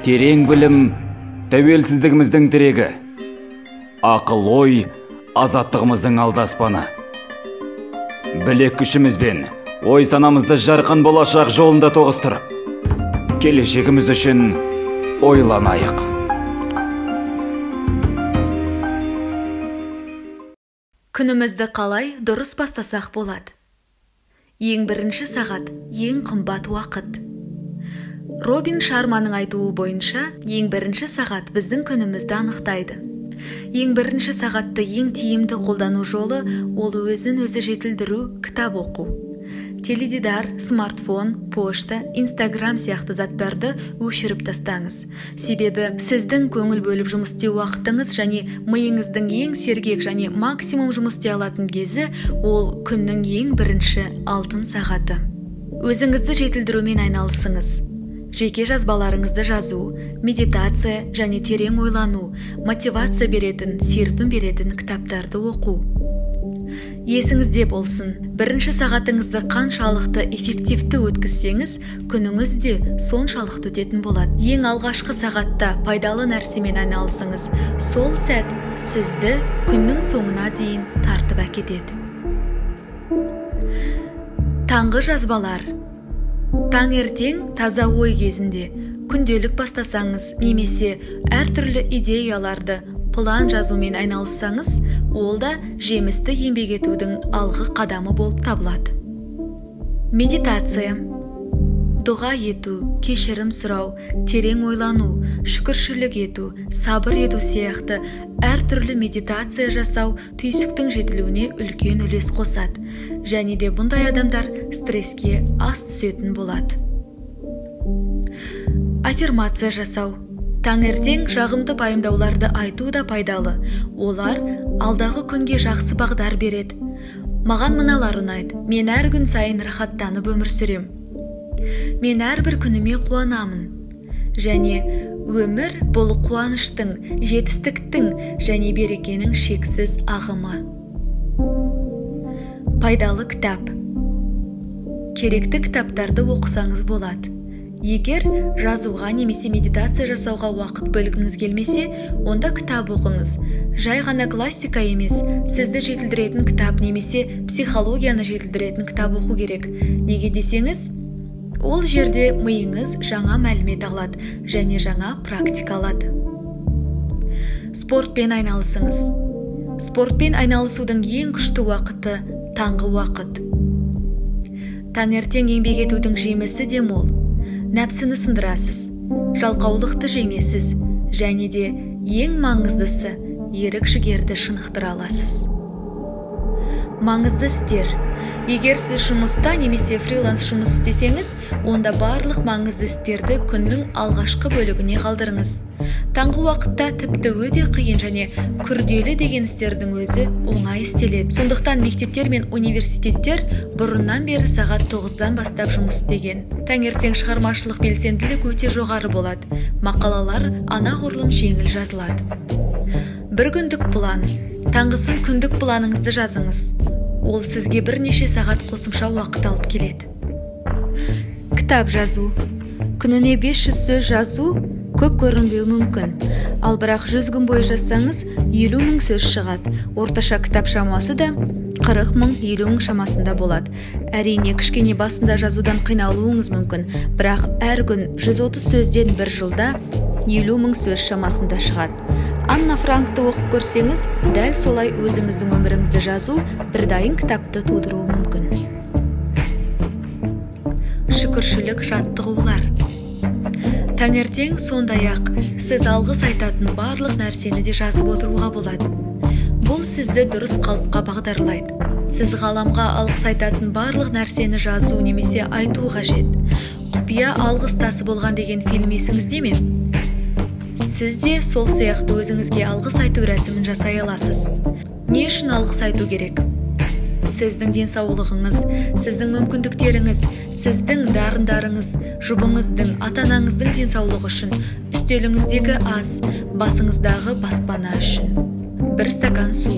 терең білім тәуелсіздігіміздің тірегі. Ақыл ой азаттығымыздың алдаспаны. Білек күшімізбен ой санамызды жарқын болашақ жолында тоғыстырып келешегіміз үшін ойланайық. Күнімізді қалай дұрыс бастасақ болады? Ең бірінші сағат ең қымбат уақыт. Робин шарманың айтуы бойынша ең бірінші сағат біздің күнімізді анықтайды. Ең бірінші сағатты ең тиімді қолдану жолы ол өзін өзі жетілдіру кітап оқу. Теледидар смартфон пошта инстаграм сияқты заттарды өшіріп тастаңыз. Себебі сіздің көңіл бөліп жұмыс істеу уақытыңыз және миыңыздың ең сергек және максимум жұмыс істей алатын кезі ол күннің ең бірінші алтын сағаты. Өзіңізді жетілдірумен айналысыңыз. Жеке жазбаларыңызды жазу медитация және терең ойлану мотивация беретін серпін беретін кітаптарды оқу. Есіңізде болсын. Бірінші сағатыңызды қаншалықты эффективті өткізсеңіз күніңіз де соншалықты өтетін болады. Ең алғашқы сағатта пайдалы нәрсемен айналысыңыз. Сол сәт сізді күннің соңына дейін тартып әкетеді. Таңғы жазбалар. Таңертең таза ой кезінде күнделік бастасаңыз немесе әртүрлі идеяларды план жазумен айналыссаңыз ол да жемісті еңбек етудің алғы қадамы болып табылады. Медитация. Дұға ету кешірім сұрау терең ойлану шүкіршілік ету сабыр ету сияқты әртүрлі медитация жасау түйсіктің жетілуіне үлкен үлес қосады. Және де бұндай адамдар стресске аз түсетін болады. Аффирмация жасау. Таңертең жағымды пайымдауларды айту да пайдалы. Олар алдағы күнге жақсы бағдар береді. Маған мыналар ұнайды мен әр күн сайын рахаттанып өмір сүрем. Мен әрбір күніме қуанамын. Және өмір бұл қуаныштың жетістіктің және берекенің шексіз ағымы. Пайдалы кітап. Керекті кітаптарды оқысаңыз болады. Егер жазуға немесе медитация жасауға уақыт бөлгіңіз келмесе онда кітап оқыңыз. Жай ғана классика емес сізді жетілдіретін кітап немесе психологияны жетілдіретін кітап оқу керек. Неге десеңіз ол жерде миыңыз жаңа мәлімет алады және жаңа практика алады. Спортпен айналысыңыз. Спортпен айналысудың ең күшті уақыты таңғы уақыт. Таңертең еңбек етудің жемісі де мол. Нәпсіні сындырасыз жалқаулықты жеңесіз және де ең маңыздысы ерік жігерді шынықтыра аласыз. Маңызды істер. Егер сіз жұмыста немесе фриланс жұмыс істесеңіз онда барлық маңызды істерді күннің алғашқы бөлігіне қалдырыңыз. Таңғы уақытта тіпті өте қиын және күрделі деген істердің өзі оңай істеледі. Сондықтан мектептер мен университеттер бұрыннан бері сағат тоғыздан бастап жұмыс істеген. Таңертең шығармашылық белсенділік өте жоғары болады. Мақалалар анағұрлым жеңіл жазылады. Бір күндік план. Таңғысын күндік планыңызды жазыңыз. Ол сізге бірнеше сағат қосымша уақыт алып келеді. Кітап жазу. Күніне 500 сөз жазу көп көрінбеуі мүмкін. Ал бірақ 100 күн бойы жазсаңыз елу мың сөз шығады. Орташа кітап шамасы да 40 мың елу мың шамасында болады. Әрине кішкене басында жазудан қиналуыңыз мүмкін. Бірақ әр күн 130 сөзден бір жылда елу мың сөз шамасында шығады. Анна франкты оқып көрсеңіз дәл солай өзіңіздің өміріңізді жазу бір дайын кітапты тудыруы мүмкін. Шүкіршілік жаттығулар. Таңертең сондай ақ сіз алғыс айтатын барлық нәрсені де жазып отыруға болады. Бұл сізді дұрыс қалыпқа бағдарлайды. Сіз ғаламға алғыс айтатын барлық нәрсені жазу немесе айту қажет. Құпия алғыс тасы болған деген фильм есіңізде ме? Сіз де сол сияқты өзіңізге алғыс айту рәсімін жасай аласыз. Не үшін алғыс айту керек? Сіздің денсаулығыңыз сіздің мүмкіндіктеріңіз сіздің дарындарыңыз жұбыңыздың ата анаңыздың денсаулығы үшін үстеліңіздегі ас басыңыздағы баспана үшін. Бір стакан су.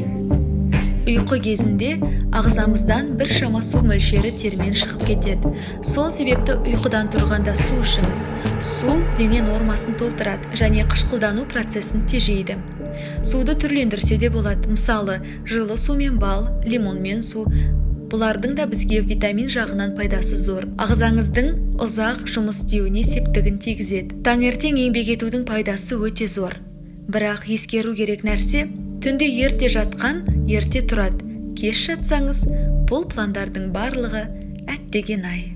Ұйқы кезінде ағзамыздан бір шама су мөлшері термен шығып кетеді сол себепті ұйқыдан тұрғанда су ішіңіз су дене нормасын толтырады және қышқылдану процесін тежейді суды түрлендірсе де болады мысалы жылы су мен бал лимонмен су бұлардың да бізге витамин жағынан пайдасы зор ағзаңыздың ұзақ жұмыс істеуіне септігін тигізеді таңертең еңбек етудің пайдасы өте зор бірақ ескеру керек нәрсе түнде ерте жатқан ерте тұрады. Кеш жатсаңыз бұл пландардың барлығы әттеген ай.